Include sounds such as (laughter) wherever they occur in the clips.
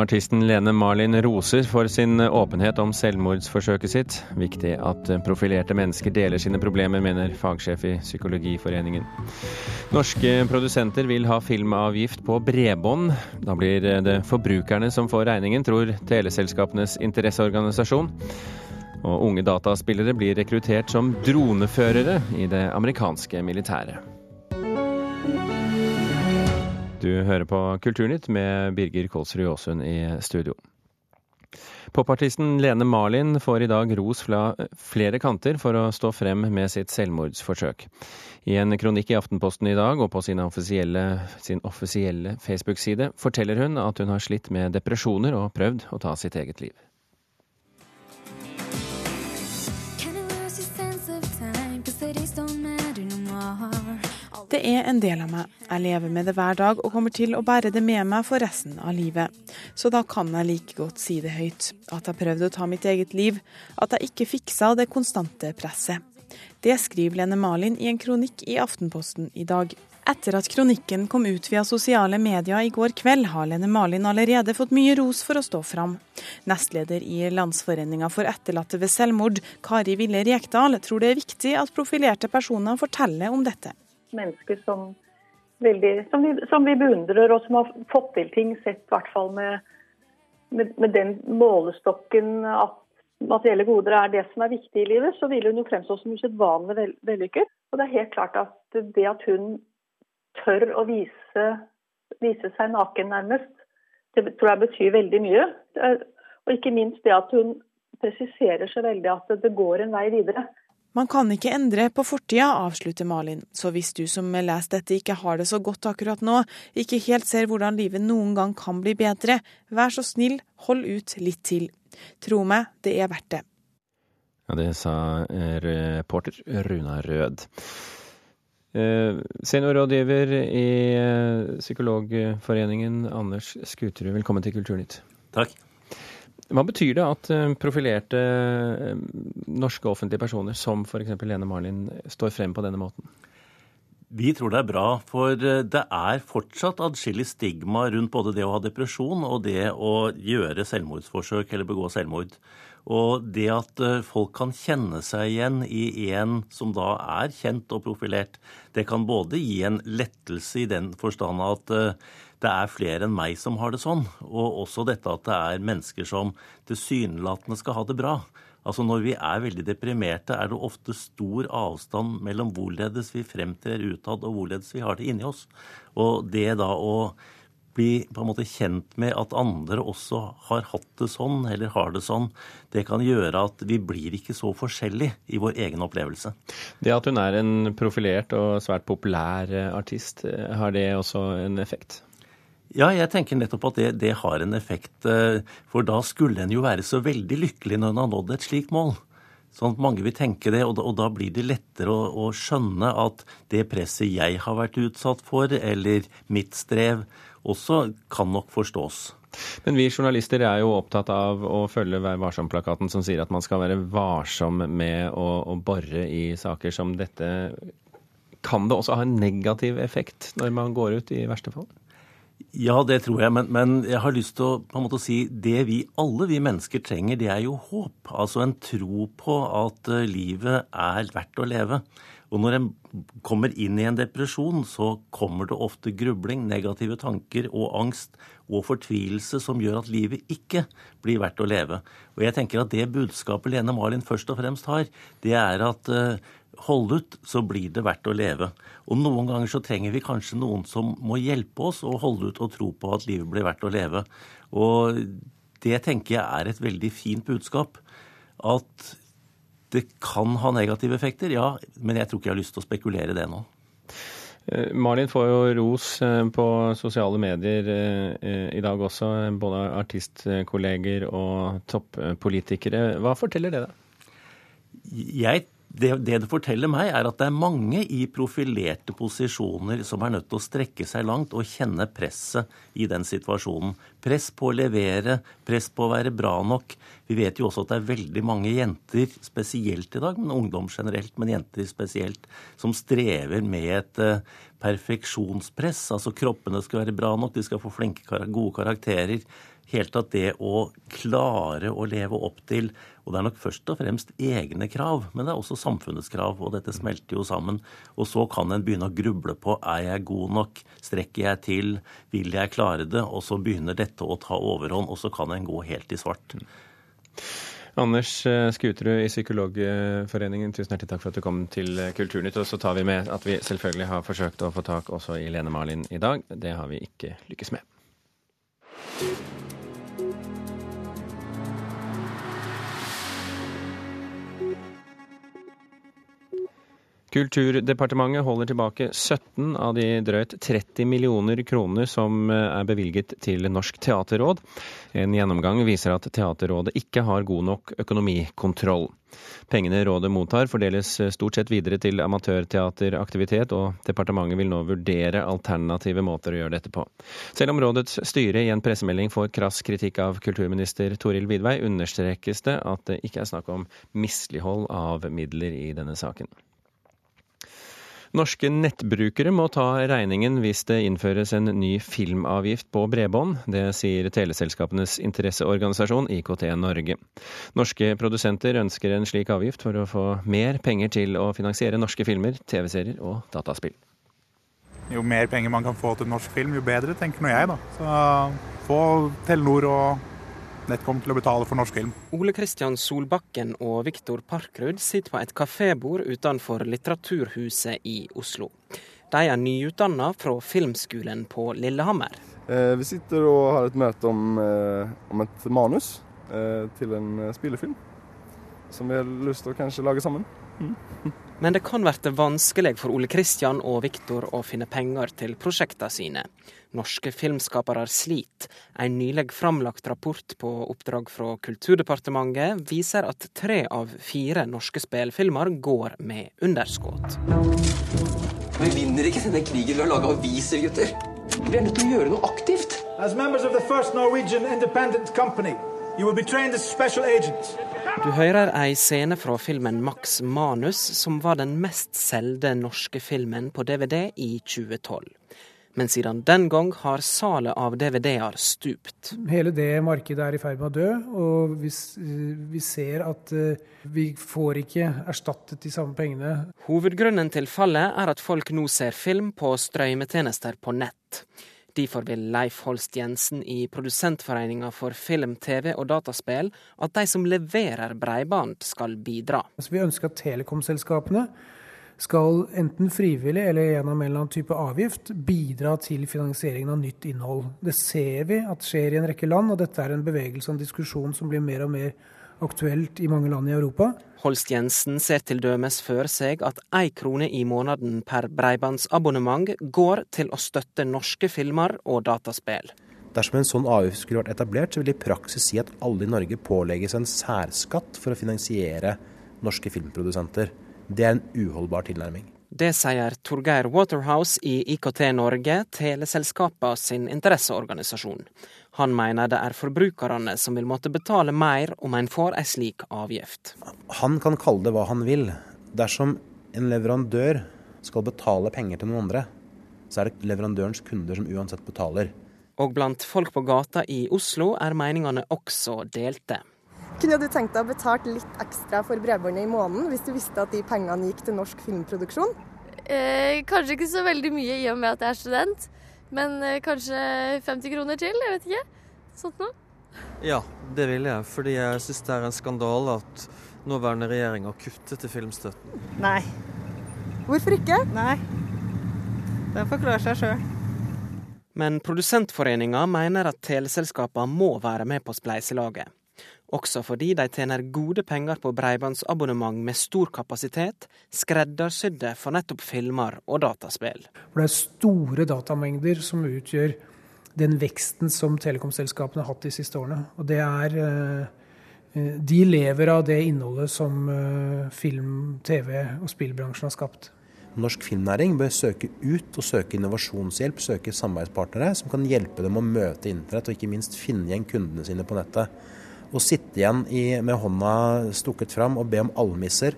Artisten Lene Marlin roser for sin åpenhet om selvmordsforsøket sitt. Viktig at profilerte mennesker deler sine problemer, mener fagsjef i Psykologiforeningen. Norske produsenter vil ha filmavgift på bredbånd. Da blir det forbrukerne som får regningen, tror teleselskapenes interesseorganisasjon. Og unge dataspillere blir rekruttert som droneførere i det amerikanske militæret. Du hører på Kulturnytt med Birger Kolsrud Aasund i studio. Popartisten Lene Marlin får i dag ros fra flere kanter for å stå frem med sitt selvmordsforsøk. I en kronikk i Aftenposten i dag og på sin offisielle, sin offisielle Facebook-side forteller hun at hun har slitt med depresjoner og prøvd å ta sitt eget liv. Det er en del av meg. Jeg lever med det hver dag og kommer til å bære det med meg for resten av livet. Så da kan jeg like godt si det høyt. At jeg prøvde å ta mitt eget liv. At jeg ikke fiksa det konstante presset. Det skriver Lene Malin i en kronikk i Aftenposten i dag. Etter at kronikken kom ut via sosiale medier i går kveld, har Lene Malin allerede fått mye ros for å stå fram. Nestleder i Landsforeninga for etterlatte ved selvmord, Kari Ville Rekdal, tror det er viktig at profilerte personer forteller om dette mennesker som, veldig, som, vi, som, vi, beundrer, og som har fått til ting, sett i hvert fall med, med, med, den målestokken at materielle goder er det som er viktig i livet, så vil hun jo fremstå som usedvanlig vel, vellykket. Og det er helt klart at det at hun tør å vise, vise seg naken, nærmest, det tror jeg betyr veldig mye. Og ikke minst det at hun presiserer så veldig at det går en vei videre. Man kan ikke endre på fortida, avslutter Malin, så hvis du som leser dette ikke har det så godt akkurat nå, ikke helt ser hvordan livet noen gang kan bli bedre, vær så snill, hold ut litt til. Tro meg, det er verdt det. Ja, Det sa reporter Runa Rød. Eh, seniorrådgiver i eh, Psykologforeningen, Anders Skuterud, velkommen til Kulturnytt. Takk. Hva betyr det at eh, profilerte eh, norske offentlige personer, som f.eks. Lene Marlin, står frem på denne måten? Vi tror det er bra, for eh, det er fortsatt adskillig stigma rundt både det å ha depresjon og det å gjøre selvmordsforsøk eller begå selvmord. Og det at folk kan kjenne seg igjen i en som da er kjent og profilert, det kan både gi en lettelse i den forstand at det er flere enn meg som har det sånn. Og også dette at det er mennesker som tilsynelatende skal ha det bra. Altså Når vi er veldig deprimerte, er det ofte stor avstand mellom hvorledes vi fremtrer utad og hvorledes vi har det inni oss. Og det da å bli på en måte kjent med at andre også har hatt det sånn, eller har det sånn, det kan gjøre at vi blir ikke så forskjellige i vår egen opplevelse. Det at hun er en profilert og svært populær artist, har det også en effekt? Ja, jeg tenker nettopp at det, det, har en effekt. Eh, for da skulle en jo være så veldig lykkelig når en har nådd et slikt mål. Sånn at mange vil tenke det, og da, og da blir det lettere å, å, skjønne at det presset jeg har vært utsatt for, eller mitt strev, også kan nok forstås. Men vi journalister er jo opptatt av å følge Vær varsom-plakaten som sier at man skal være varsom med å, å bore i saker som dette. Kan det også ha en negativ effekt når man går ut, i verste fall? Ja, det tror jeg, men, men, jeg har lyst til å på en måte si det vi alle vi mennesker trenger, det er jo håp. Altså en tro på at uh, livet er verdt å leve. Og når en kommer inn i en depresjon, så kommer det ofte grubling, negative tanker og angst og fortvilelse som gjør at livet ikke blir verdt å leve. Og jeg tenker at det budskapet Lene Marlin først og fremst har, det er at uh, hold ut, så blir det verdt å leve. Og noen ganger så trenger vi kanskje noen som må hjelpe oss å holde ut og tro på at livet blir verdt å leve. Og det tenker jeg er et veldig fint budskap. At det kan ha negative effekter, ja, men jeg tror ikke jeg har lyst til å spekulere det nå. Eh, Malin får jo ros eh, på sosiale medier eh, i dag også, både artistkolleger og toppolitikere. Hva forteller det deg? Jeg det, det, det forteller meg, er at det er mange i profilerte posisjoner som er nødt til å strekke seg langt og kjenne presset i den situasjonen. Press på å levere, press på å være bra nok. Vi vet jo også at det er veldig mange jenter, spesielt i dag, men ungdom generelt, men jenter spesielt, som strever med et uh, perfeksjonspress. Altså kroppene skal være bra nok, de skal få flinke, gode karakterer helt tatt det å klare å leve opp til Og det er nok først og fremst egne krav, men det er også samfunnets krav. Og dette smelter jo sammen. Og så kan en begynne å gruble på er jeg god nok, strekker jeg til, vil jeg klare det? Og så begynner dette å ta overhånd, og så kan en gå helt i svart. Anders eh, Skuterud i Psykologforeningen, tusen hjertelig takk for at du kom til Kulturnytt. Og så tar vi med at vi selvfølgelig har forsøkt å få tak også i Lene Marlin i dag. Det har vi ikke lykkes med. Kulturdepartementet holder tilbake 17 av de drøyt 30 millioner kroner som eh, er bevilget til Norsk teaterråd. En gjennomgang viser at Teaterrådet ikke har god nok økonomikontroll. Pengene rådet mottar fordeles eh, stort sett videre til amatørteateraktivitet, og departementet vil nå vurdere alternative måter å gjøre dette på. Selv om rådets styre i en pressemelding får krass kritikk av kulturminister Toril Vidvei, understrekes det at det ikke er snakk om mislighold av midler i denne saken. Norske nettbrukere må ta regningen hvis det innføres en ny filmavgift på bredbånd. Det sier teleselskapenes interesseorganisasjon IKT Norge. Norske produsenter ønsker en slik avgift for å få mer penger til å finansiere norske filmer, TV-serier og dataspill. Jo mer penger man kan få til norsk film, jo bedre, tenker nå jeg. da. Så få Telenor og Nett kommer til å betale for norsk film. Ole Kristian Solbakken og Viktor Parkrud sitter på et kafébord utenfor Litteraturhuset i Oslo. De er nyutdanna fra Filmskolen på Lillehammer. Eh, vi sitter og har et møte om, eh, om et manus eh, til en spillefilm som vi har lyst til å kanskje lage sammen. Mm. (laughs) Men det kan bli vanskelig for Ole Kristian og Viktor å finne penger til prosjektene sine. Norske filmskapere sliter. En nylig framlagt rapport på oppdrag fra Kulturdepartementet viser at tre av fire norske spillefilmer går med underskudd. Vi vinner ikke denne krigen ved å lage aviser, gutter. Vi er nødt til å gjøre noe aktivt. As members of the first Norwegian independent company, you will be trained as special agents. Du hører ei scene fra filmen Max Manus, som var den mest solgte norske filmen på DVD i 2012 men siden den gang har salet av DVD-er stupt. Hele det markedet er i ferd med å dø, og vi, vi, ser at eh, vi får ikke erstattet de samme pengene. Hovedgrunnen til fallet er at folk nå ser film på strømmetjenester på nett. Derfor vil Leif Holst Jensen i Produsentforeninga for film, TV og dataspill at de som leverer breiband, skal bidra. Altså, vi ønsker at telekomselskapene skal enten frivillig eller gjennom en eller annen type avgift bidra til finansieringen av nytt innhold. Det ser vi at skjer i en rekke land, og dette er en bevegelse og en diskusjon som blir mer og mer aktuelt i mange land i Europa. Holst Jensen ser til dømes for seg at ei krone i måneden per bredbåndsabonnement går til å støtte norske filmer og dataspill. Dersom en sånn avgift skulle vært etablert, så vil det i praksis si at alle i Norge pålegges en særskatt for å finansiere norske filmprodusenter. Det er en uholdbar tilnærming. Det sier Torgeir Waterhouse i IKT Norge, teleselskapene sin interesseorganisasjon. Han mener det er forbrukerne som vil måtte betale mer om en får en slik avgift. Han kan kalle det hva han vil. Dersom en leverandør skal betale penger til noen andre, så er det leverandørens kunder som uansett betaler. Og blant folk på gata i Oslo er meningene også delte. Kunne du tenkt deg å betale litt ekstra for bredbåndet i måneden hvis du visste at de pengene gikk til norsk filmproduksjon? Eh, kanskje ikke så veldig mye i og med at jeg er student, men eh, kanskje 50 kroner til? Jeg vet ikke. Sånt noe. Ja, det vil jeg. Fordi jeg syns det er en skandale at nåværende regjering har kuttet i filmstøtten. Nei. Hvorfor ikke? Nei. Den forklarer seg sjøl. Men Produsentforeninga mener at teleselskapene må være med på spleiselaget også fordi de tjener gode penger på bredbåndsabonnement med stor kapasitet, skreddersydde for nettopp filmer og dataspill. Det er store datamengder som utgjør den veksten som telekomselskapene har hatt de siste årene. Og det er eh, De lever av det innholdet som eh, film-, TV- og spillbransjen har skapt. Norsk filmnæring bør søke ut og søke innovasjonshjelp, søke samarbeidspartnere som kan hjelpe dem å møte internett, og ikke minst finne igjen kundene sine på nettet. Å sitte igjen i, med hånda stukket fram og be om almisser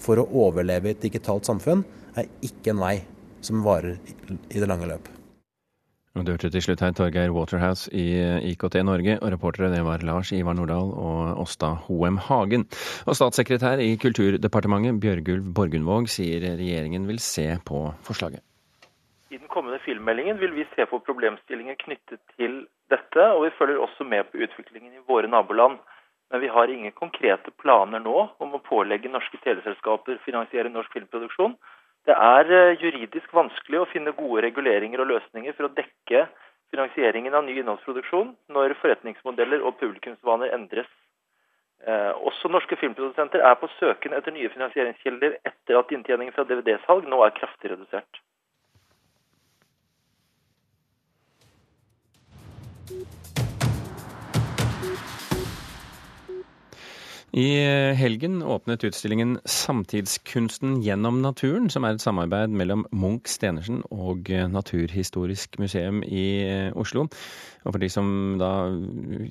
for å overleve i et digitalt samfunn, er ikke en vei som varer i det lange løp. Du hørte til slutt her Torgeir Waterhouse i IKT Norge, og reportere det var Lars Ivar Nordahl og Åsta Hoem Hagen. Og statssekretær i Kulturdepartementet Bjørgulv Borgundvåg sier regjeringen vil se på forslaget. I den kommende filmmeldingen vil vi se på problemstillinger knyttet til dette, og vi følger også med på utviklingen i våre naboland. Men vi har ingen konkrete planer nå om å pålegge norske teleselskaper finansiere norsk filmproduksjon. Det er eh, juridisk vanskelig å finne gode reguleringer og løsninger for å dekke finansieringen av ny innholdsproduksjon når forretningsmodeller og publikumsvaner endres. Eh, også norske filmprodusenter er på søken etter nye finansieringskilder etter at inntjeningen fra DVD-salg nå er kraftig redusert. Thank you. I helgen åpnet utstillingen 'Samtidskunsten gjennom naturen', som er et samarbeid mellom Munch Stenersen og Naturhistorisk museum i Oslo. Og for de som da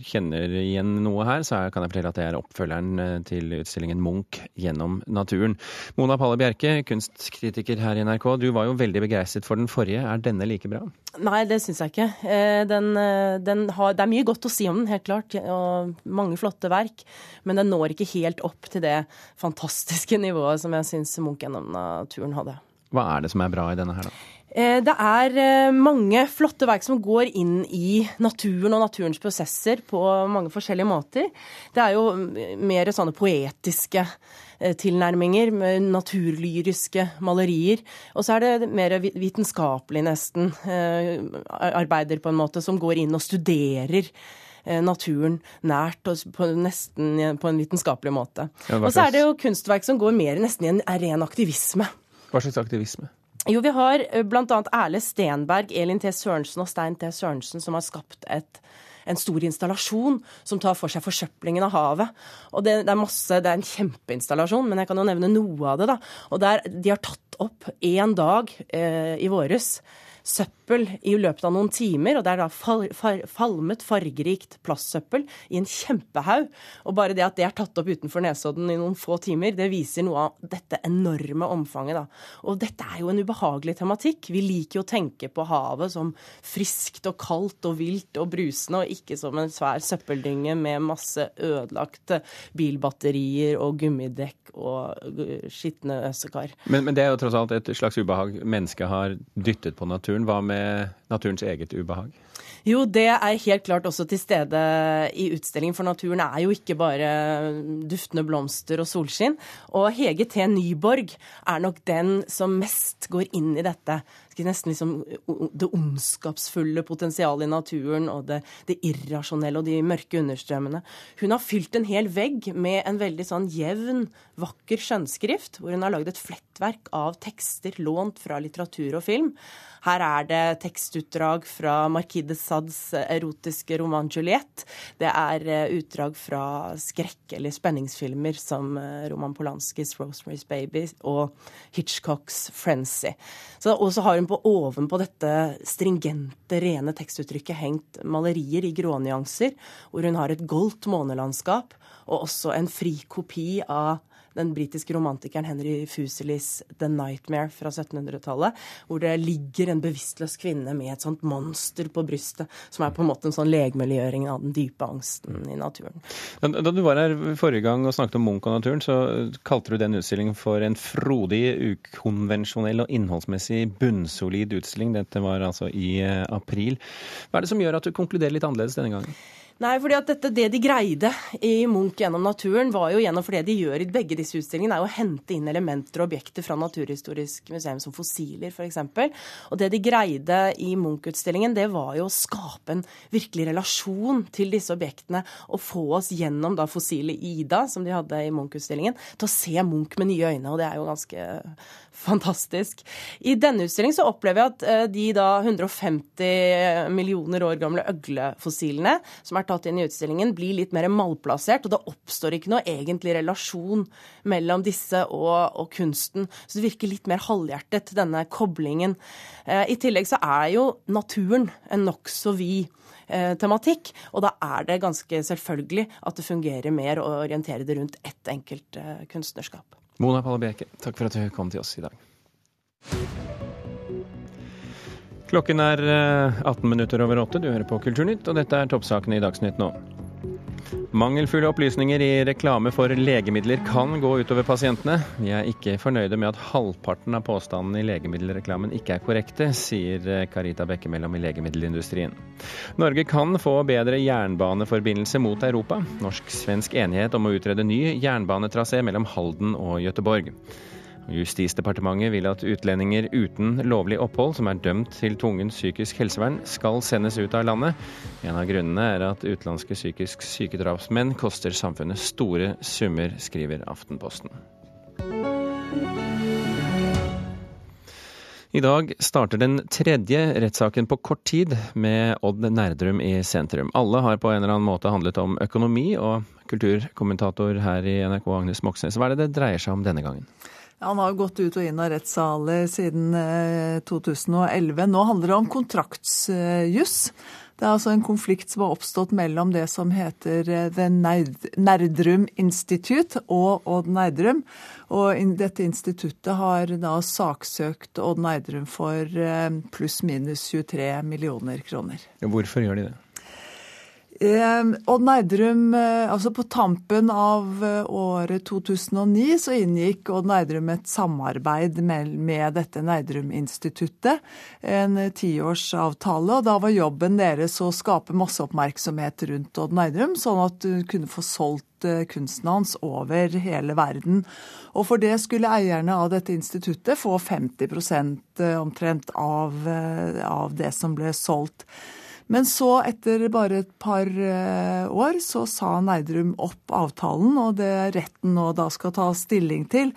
kjenner igjen noe her, så kan jeg fortelle at det er oppfølgeren til utstillingen Munch gjennom naturen. Mona Palle Bjerke, kunstkritiker her i NRK, du var jo veldig begeistret for den forrige. Er denne like bra? Nei, det syns jeg ikke. Den, den har, det er mye godt å si om den, helt klart, og mange flotte verk. Men den når ikke helt opp til det fantastiske (laughs) nivået som jeg syns Munch gjennom naturen hadde. Hva er det som er bra i denne her, da? Det er mange flotte verk som går inn i naturen og naturens prosesser på mange forskjellige måter. Det er jo mer sånne poetiske tilnærminger, med naturlyriske malerier. Og så er det mer vitenskapelig, nesten, arbeider på en måte, som går inn og studerer naturen nært og på, nesten på en vitenskapelig måte. Ja, og så er det jo kunstverk som går mer nesten i en ren aktivisme. Hva slags aktivisme? Jo, vi har bl.a. Erle Stenberg, Elin T. Sørensen og Stein T. Sørensen som har skapt et, en stor installasjon som tar for seg forsøplingen av havet. Og det, det, er masse, det er en kjempeinstallasjon, men jeg kan jo nevne noe av det. da. Og der, De har tatt opp én dag eh, i våres søppel i løpet av noen timer. Og det er da fal, far falmet, fargerikt plastsøppel i en kjempehaug. Og bare det at det er tatt opp utenfor Nesodden i noen få timer, det viser noe av dette enorme omfanget. da. Og dette er jo en ubehagelig tematikk. Vi liker jo å tenke på havet som friskt og kaldt og vilt og brusende, og ikke som en svær søppeldynge med masse ødelagte bilbatterier og gummidekk og skitne øsekar. Men, men det er jo tross alt et slags ubehag mennesket har dyttet på naturen. Hva med naturens eget ubehag? Jo, det er helt klart også til stede i utstillingen, for naturen er jo ikke bare duftende blomster og solskinn. Og Hege T. Nyborg er nok den som mest går inn i dette. Nesten liksom det ondskapsfulle potensialet i naturen og det, det irrasjonelle og de mørke understrømmene. Hun har fylt en hel vegg med en veldig sånn jevn, vakker skjønnskrift, hvor hun har lagd et flettverk av tekster lånt fra litteratur og film. Her er det tekstutdrag fra Marquis de Sads erotiske roman 'Juliette'. Det er utdrag fra skrekk- eller spenningsfilmer som Roman Polanskis 'Rosemary's Baby' og Hitchcocks 'Frenzy'. Og så har hun på ovenpå dette stringente, rene tekstuttrykket hengt malerier i grånyanser, hvor hun har et goldt månelandskap og også en fri kopi av den britiske romantikeren Henry Fuselis 'The Nightmare' fra 1700-tallet, hvor det ligger en bevisstløs kvinne med et sånt monster på brystet, som er på en måte en sånn legemeliggjøring av den dype angsten i naturen. Da du var her forrige gang og snakket om Munch og naturen, så kalte du den utstillingen for en frodig, ukonvensjonell og innholdsmessig bunnsolid utstilling. Dette var altså i april. Hva er det som gjør at du konkluderer litt annerledes denne gangen? Nei, fordi at dette, Det de greide i Munch gjennom naturen, var jo gjennom for det de gjør i begge disse utstillingene, er å hente inn elementer og objekter fra Naturhistorisk museum, som fossiler f.eks. Og det de greide i Munch-utstillingen, det var jo å skape en virkelig relasjon til disse objektene, og få oss gjennom da fossile Ida, som de hadde i Munch-utstillingen, til å se Munch med nye øyne. Og det er jo ganske fantastisk. I denne utstillingen så opplever jeg at de da 150 millioner år gamle øglefossilene, som er tatt inn i utstillingen, blir litt mer malplassert, og det oppstår ikke noe egentlig relasjon mellom disse og, og kunsten. Så det virker litt mer halvhjertet, denne koblingen. I tillegg så er jo naturen en nokså vid tematikk. Og da er det ganske selvfølgelig at det fungerer mer å orientere det rundt ett enkelt kunstnerskap. Mona Palle Bjerke, takk for at du kom til oss i dag. Klokken er 18 eh, minutter over åtte. Du hører på Kulturnytt, og dette er toppsakene i Dagsnytt nå. Mangelfulle opplysninger i reklame for legemidler kan gå utover pasientene. Vi er ikke fornøyde med at halvparten av påstandene i legemiddelreklamen ikke er korrekte, sier Carita Bekkemellom i legemiddelindustrien. Norge kan få bedre jernbaneforbindelse mot Europa. Norsk-svensk enighet om å utrede ny jernbanetrasé mellom Halden og Gøteborg. Justisdepartementet vil at utlendinger uten lovlig opphold som er dømt til tvungent psykisk helsevern, skal sendes ut av landet. En av grunnene er at utenlandske psykisk sykedrapsmenn koster samfunnet store summer, skriver Aftenposten. I dag starter den tredje rettssaken på kort tid, med Odd Nerdrum i sentrum. Alle har på en eller annen måte handlet om økonomi, og kulturkommentator her i NRK Agnes Moxnes, hva er det det dreier seg om denne gangen? Han har gått ut og inn av rettssaler siden 2011. Eh, Nå handler det om kontraktsjuss. Det er altså en konflikt som har oppstått mellom det som heter eh, The Nerdrum Institute og Odd Nerdrum. Og dette instituttet har da saksøkt Odd Nerdrum for eh, pluss-minus 23 millioner kroner. Hvorfor gjør de det? Eh, Odd Nerdrum, eh, altså På tampen av eh, året 2009 så inngikk Odd Nerdrum et samarbeid med, med dette Nerdrum-instituttet. En tiårsavtale. og Da var jobben deres å skape masse oppmerksomhet rundt Odd Nerdrum, sånn at du kunne få solgt kunsten hans over hele verden. Og for det skulle eierne av dette instituttet få 50% omtrent av, av det som ble solgt. Men så, etter bare et par eh, år, så sa Nerdrum opp avtalen, og det retten nå da skal ta stilling til,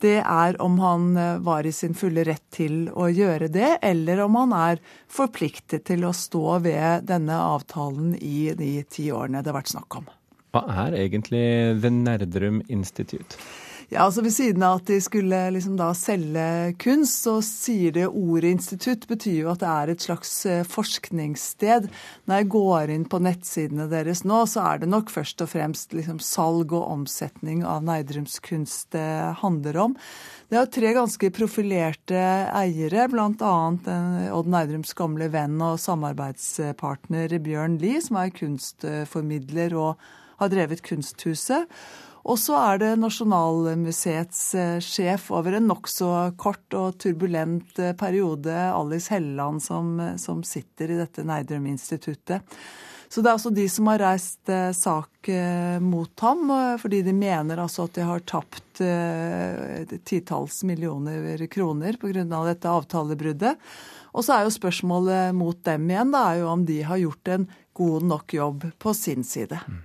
det er om han eh, var i sin fulle rett til å gjøre det, eller om han er forpliktet til å stå ved denne avtalen i de ti årene det har vært snakk om. Hva er egentlig The Nerdrum Institute? Ja, altså Ved siden av at de skulle liksom da selge kunst, så sier det ordet institutt betyr jo at det er et slags eh, forskningssted. Når jeg går inn på nettsidene deres nå, så er det nok først og fremst liksom salg og omsetning av Neidrums kunst det handler om. Det er tre ganske profilerte eiere, bl.a. Odd Neidrums gamle venn og samarbeidspartner Bjørn Lie, som er kunstformidler og har drevet Kunsthuset. Og så er det Nasjonalmuseets eh, sjef over en nokså kort og turbulent eh, periode, Alice Helleland, som, eh, som sitter i dette Neidrum-instituttet. Så det er altså de som har reist sak mot ham, fordi de mener altså at de har tapt titalls millioner kroner pga. dette avtalebruddet. Og så er jo spørsmålet mot dem igjen da, er jo om de har gjort en god nok jobb på sin side. Mm.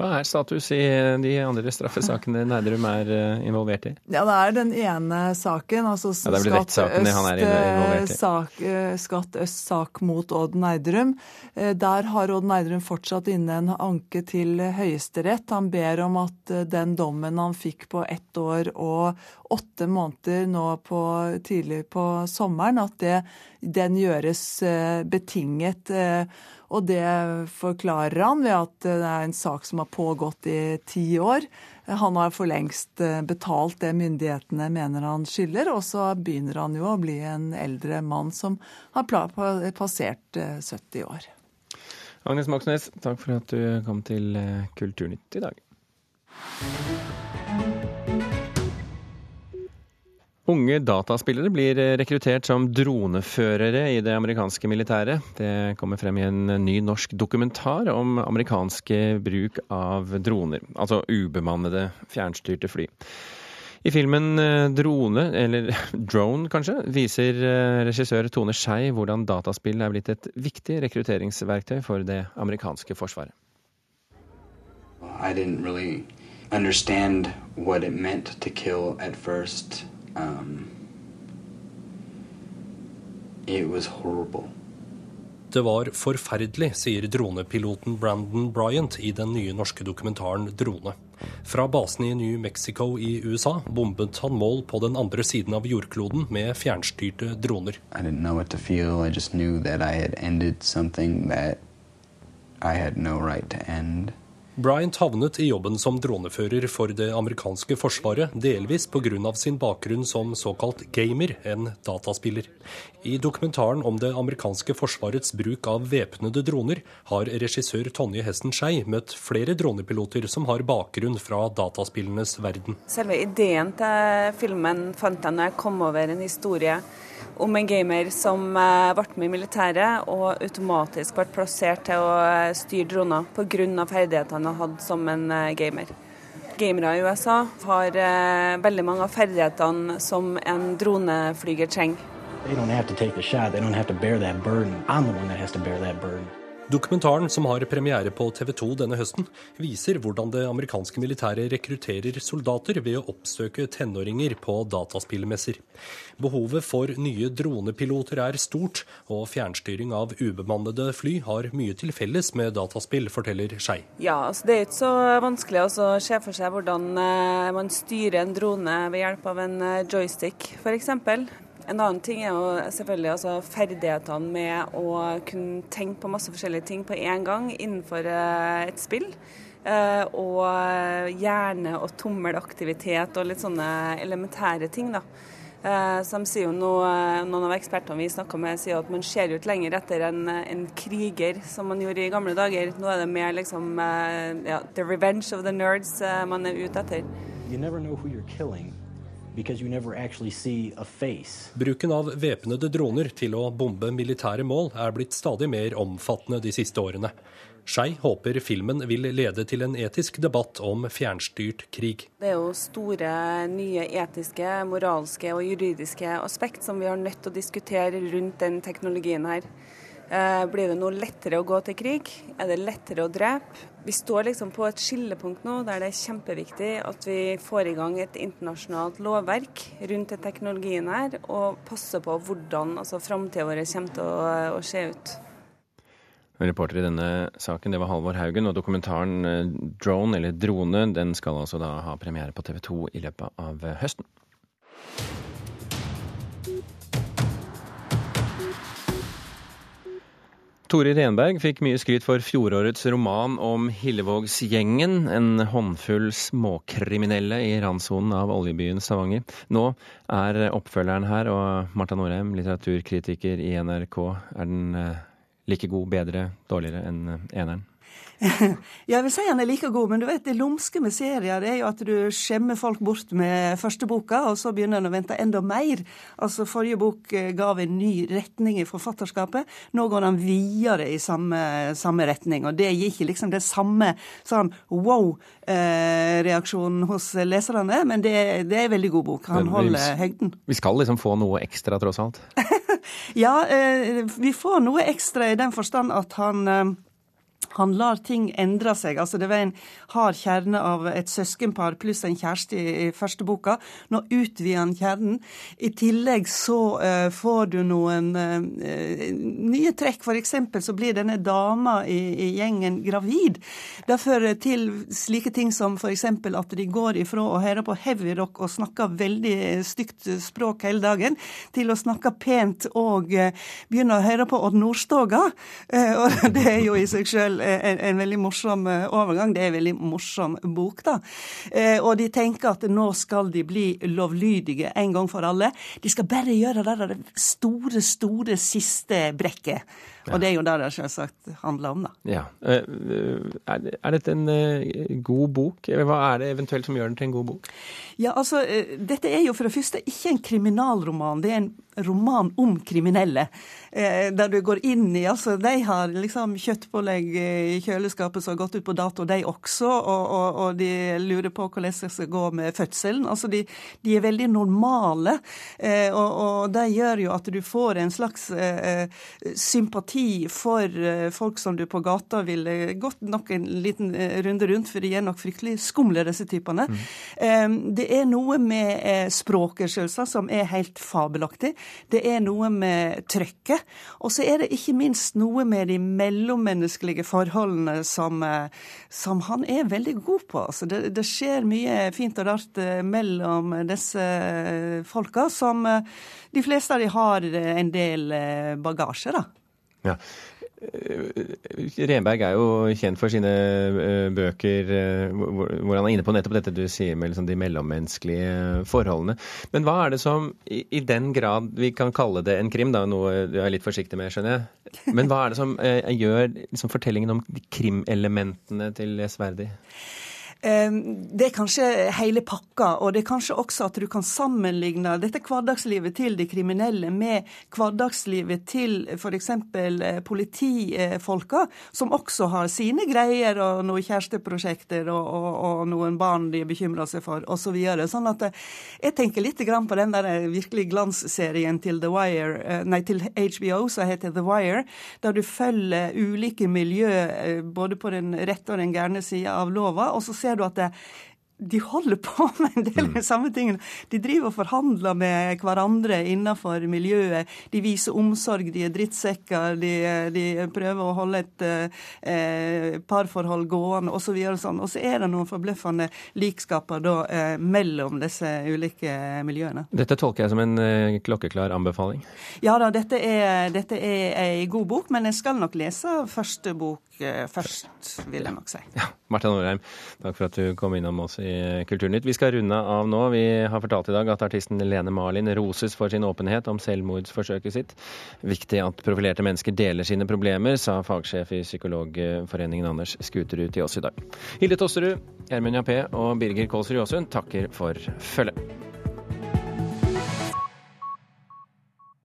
Hva er status i de andre straffesakene (laughs) Nerdrum er eh, involvert i? Ja, Det er den ene saken. altså ja, det Skatt Øst, han er involvert i. Sak, eh, Skatt Øst-sak mot Odd Nerdrum. Eh, der har Odd Nerdrum fortsatt inne en anke til Høyesterett. Han ber om at den dommen han fikk på ett år og åtte måneder nå på, tidlig på sommeren, at det, den gjøres betinget. Og det forklarer han ved at det er en sak som har pågått i ti år. Han har for lengst eh, betalt det myndighetene mener han skylder, og så begynner han jo å bli en eldre mann som har passert 70 eh, år. Agnes Moxnes, takk for at du kom til eh, Kulturnytt i dag. Unge dataspillere blir rekruttert som droneførere i det amerikanske militæret. Det kommer frem i en ny norsk dokumentar om amerikanske bruk av droner, altså ubemannede fjernstyrte fly. I filmen eh, Drone, eller (laughs) Drone kanskje, viser eh, regissør Tone Skei hvordan dataspill er blitt et viktig rekrutteringsverktøy for det amerikanske forsvaret. I didn't really understand what it meant to kill. Um, it was horrible. Det var forferdelig, sier dronepiloten Brandon Bryant i den nye norske dokumentaren 'Drone'. Fra basen i New Mexico i USA bombet han mål på den andre siden av jordkloden med fjernstyrte droner. I Bryant havnet i jobben som dronefører for det amerikanske forsvaret, delvis pga. sin bakgrunn som såkalt gamer, en dataspiller. I dokumentaren om det amerikanske forsvarets bruk av væpnede droner har regissør Tonje Hesten Skei møtt flere dronepiloter som har bakgrunn fra dataspillenes verden. Selve ideen til filmen fant jeg når jeg kom over en historie om en gamer som eh, ble med i militæret og automatisk ble plassert til å eh, styre droner pga. ferdighetene han hadde som en eh, gamer. Gamere i USA har veldig mange av ferdighetene som en droneflyger trenger. They don't have to take the shot. They don't have to bear that burden. I'm the one that has. Dokumentaren, som har premiere på TV 2 denne høsten, viser hvordan det amerikanske militæret rekrutterer soldater ved å oppsøke tenåringer på dataspillmesser. Behovet for nye dronepiloter er stort, og fjernstyring av ubemannede fly har mye til felles med dataspill, forteller Skei. Ja, altså det er ikke så vanskelig å se for seg hvordan eh, man styrer en drone ved hjelp av en eh, joystick, f.eks. En annen ting er jo selvfølgelig altså ferdighetene med å kunne tenke på masse forskjellige ting på én gang innenfor eh, et spill. Uh, og hjerne- og tommelaktivitet og litt sånne elementære ting. da. Som sier jo noe, Noen av ekspertene vi snakka med sier at man ser ut lenger etter en, en, kriger, som man gjorde i gamle dager. Nå er det mer liksom ja, the revenge of the nerds man er ute etter. You never know who you're killing. Bruken av væpnede droner til å bombe militære mål er blitt stadig mer omfattende de siste årene. Skei håper filmen vil lede til en etisk debatt om fjernstyrt krig. Det er jo store nye etiske, moralske og juridiske aspekt som vi har nødt til å diskutere rundt den teknologien her. Eh, blir det noe lettere å gå til krig? Er det lettere å drepe? Vi står liksom på et skillepunkt nå der det er kjempeviktig at vi får i gang et internasjonalt lovverk rundt den teknologien her, og passer på hvordan altså, framtida vår kommer til å, å se ut. Reporter i denne saken det var Halvor Haugen, og dokumentaren eh, 'Drone', eller 'Drone', den skal altså da ha premiere på TV 2 i løpet av høsten. Tore Renberg fikk mye skryt for fjorårets roman om Hillevågsgjengen, en håndfull småkriminelle i randsonen av oljebyen Stavanger. Nå er oppfølgeren her, og Marta Norheim, litteraturkritiker i NRK, er den eh, like god, bedre, dårligere enn eneren? Jeg vil si han er like god, men du vet det lumske med serier er jo at du skjemmer folk bort med første boka, og så begynner en å vente enda mer. Altså Forrige bok eh, gav en ny retning i forfatterskapet. Nå går han videre i samme, samme retning. Og det gir ikke liksom det samme sånn wow-reaksjonen eh, hos leserne, men det, det, er en veldig god bok. Han holder høyden. Vi skal liksom få noe ekstra, tross alt? (laughs) ja, eh, vi får noe ekstra i den forstand at han han lar ting endre seg. Altså Det var en hard kjerne av et søskenpar pluss en kjæreste i første boka. Nå utvider han kjernen. I tillegg så uh, får du noen uh, nye trekk. Eksempel så blir denne dama i, i gjengen gravid. Det fører til slike ting som f.eks. at de går ifra å høre på heavyrock og snakke veldig stygt språk hele dagen, til å snakke pent og begynne å høre på Odd Nordstoga. og (laughs) det er jo i seg sjøl en, en, veldig morsom eh, overgang. Det er en veldig morsom bok, da. Eh, og de tenker at nå skal de bli lovlydige en gang for alle. De skal bare gjøre det der store, store siste brekket. Og det er jo det det selvsagt handler om, da. Ja. Eh, er dette en god bok? Hva er det eventuelt som gjør den til en god bok? Ja, altså, Dette er jo for det første ikke en kriminalroman. Det er en roman om kriminelle. Der du går inn i altså, De har liksom kjøttpålegg i kjøleskapet som har gått ut på dato, de også. Og, og, og, de lurer på hvordan det skal gå med fødselen. Altså de, de er veldig normale. Eh, og, og, det gjør jo at du får en slags eh, sympati for eh, folk som du på gata ville gått nok en liten eh, runde rundt, for de er nok fryktelig skumle, disse typene. Mm. Eh, det er noe med eh, språket, selvsagt, som er helt fabelaktig. Det er noe med trøkket. Og så er det ikke minst noe med de mellommenneskelige forholdene som, som, han er veldig god på. Altså det, det, skjer mye fint og rart mellom disse folka, som de fleste av de har en del bagasje, da. Ja. Renberg er jo kjent for sine bøker hvor han er inne på nettopp dette du sier med liksom de mellommenneskelige forholdene. Men hva er det som, i den grad vi kan kalle det en krim, da, noe du er litt forsiktig med, skjønner jeg, men hva er det som gjør liksom, fortellingen om krimelementene til lesverdig? Det er kanskje hele pakka, og det er kanskje også at du kan sammenligne dette hverdagslivet til de kriminelle med hverdagslivet til f.eks. Eh, politifolka, som også har sine greier og noen kjæresteprosjekter og, og, og noen barn de bekymrer seg for, osv. Så videre. sånn at eh, jeg tenker litt på den der eh, virkelig glansserien til The Wire, nei, til HBO som heter The Wire, der du følger ulike miljø både på den rette og den gærne sida av lova. og så ser ser du at det, de holder på (laughs) med en del av de samme tingene. De driver og forhandler med hverandre innenfor miljøet. De viser omsorg, de er drittsekker, de, de prøver å holde et eh, parforhold gående osv. Og, så sånn. og så er det noen forbløffende likskaper da, eh, mellom disse ulike miljøene. Dette tolker jeg som en eh, klokkeklar anbefaling? Ja da, dette er, dette er ei god bok, men jeg skal nok lese første bok Eh, først, vil jeg nok si. Ja, Marta Norheim, takk for at du kom innom oss i Kulturnytt. Vi skal runde av nå. Vi har fortalt i dag at artisten Lene Marlin roses for sin åpenhet om selvmordsforsøket sitt. Viktig at profilerte mennesker deler sine problemer, sa fagsjef i Psykologforeningen Anders Skuterud til oss i dag. Hilde Tosterud, Gjermund Jappé og Birger Kålsrud Aasund takker for følget.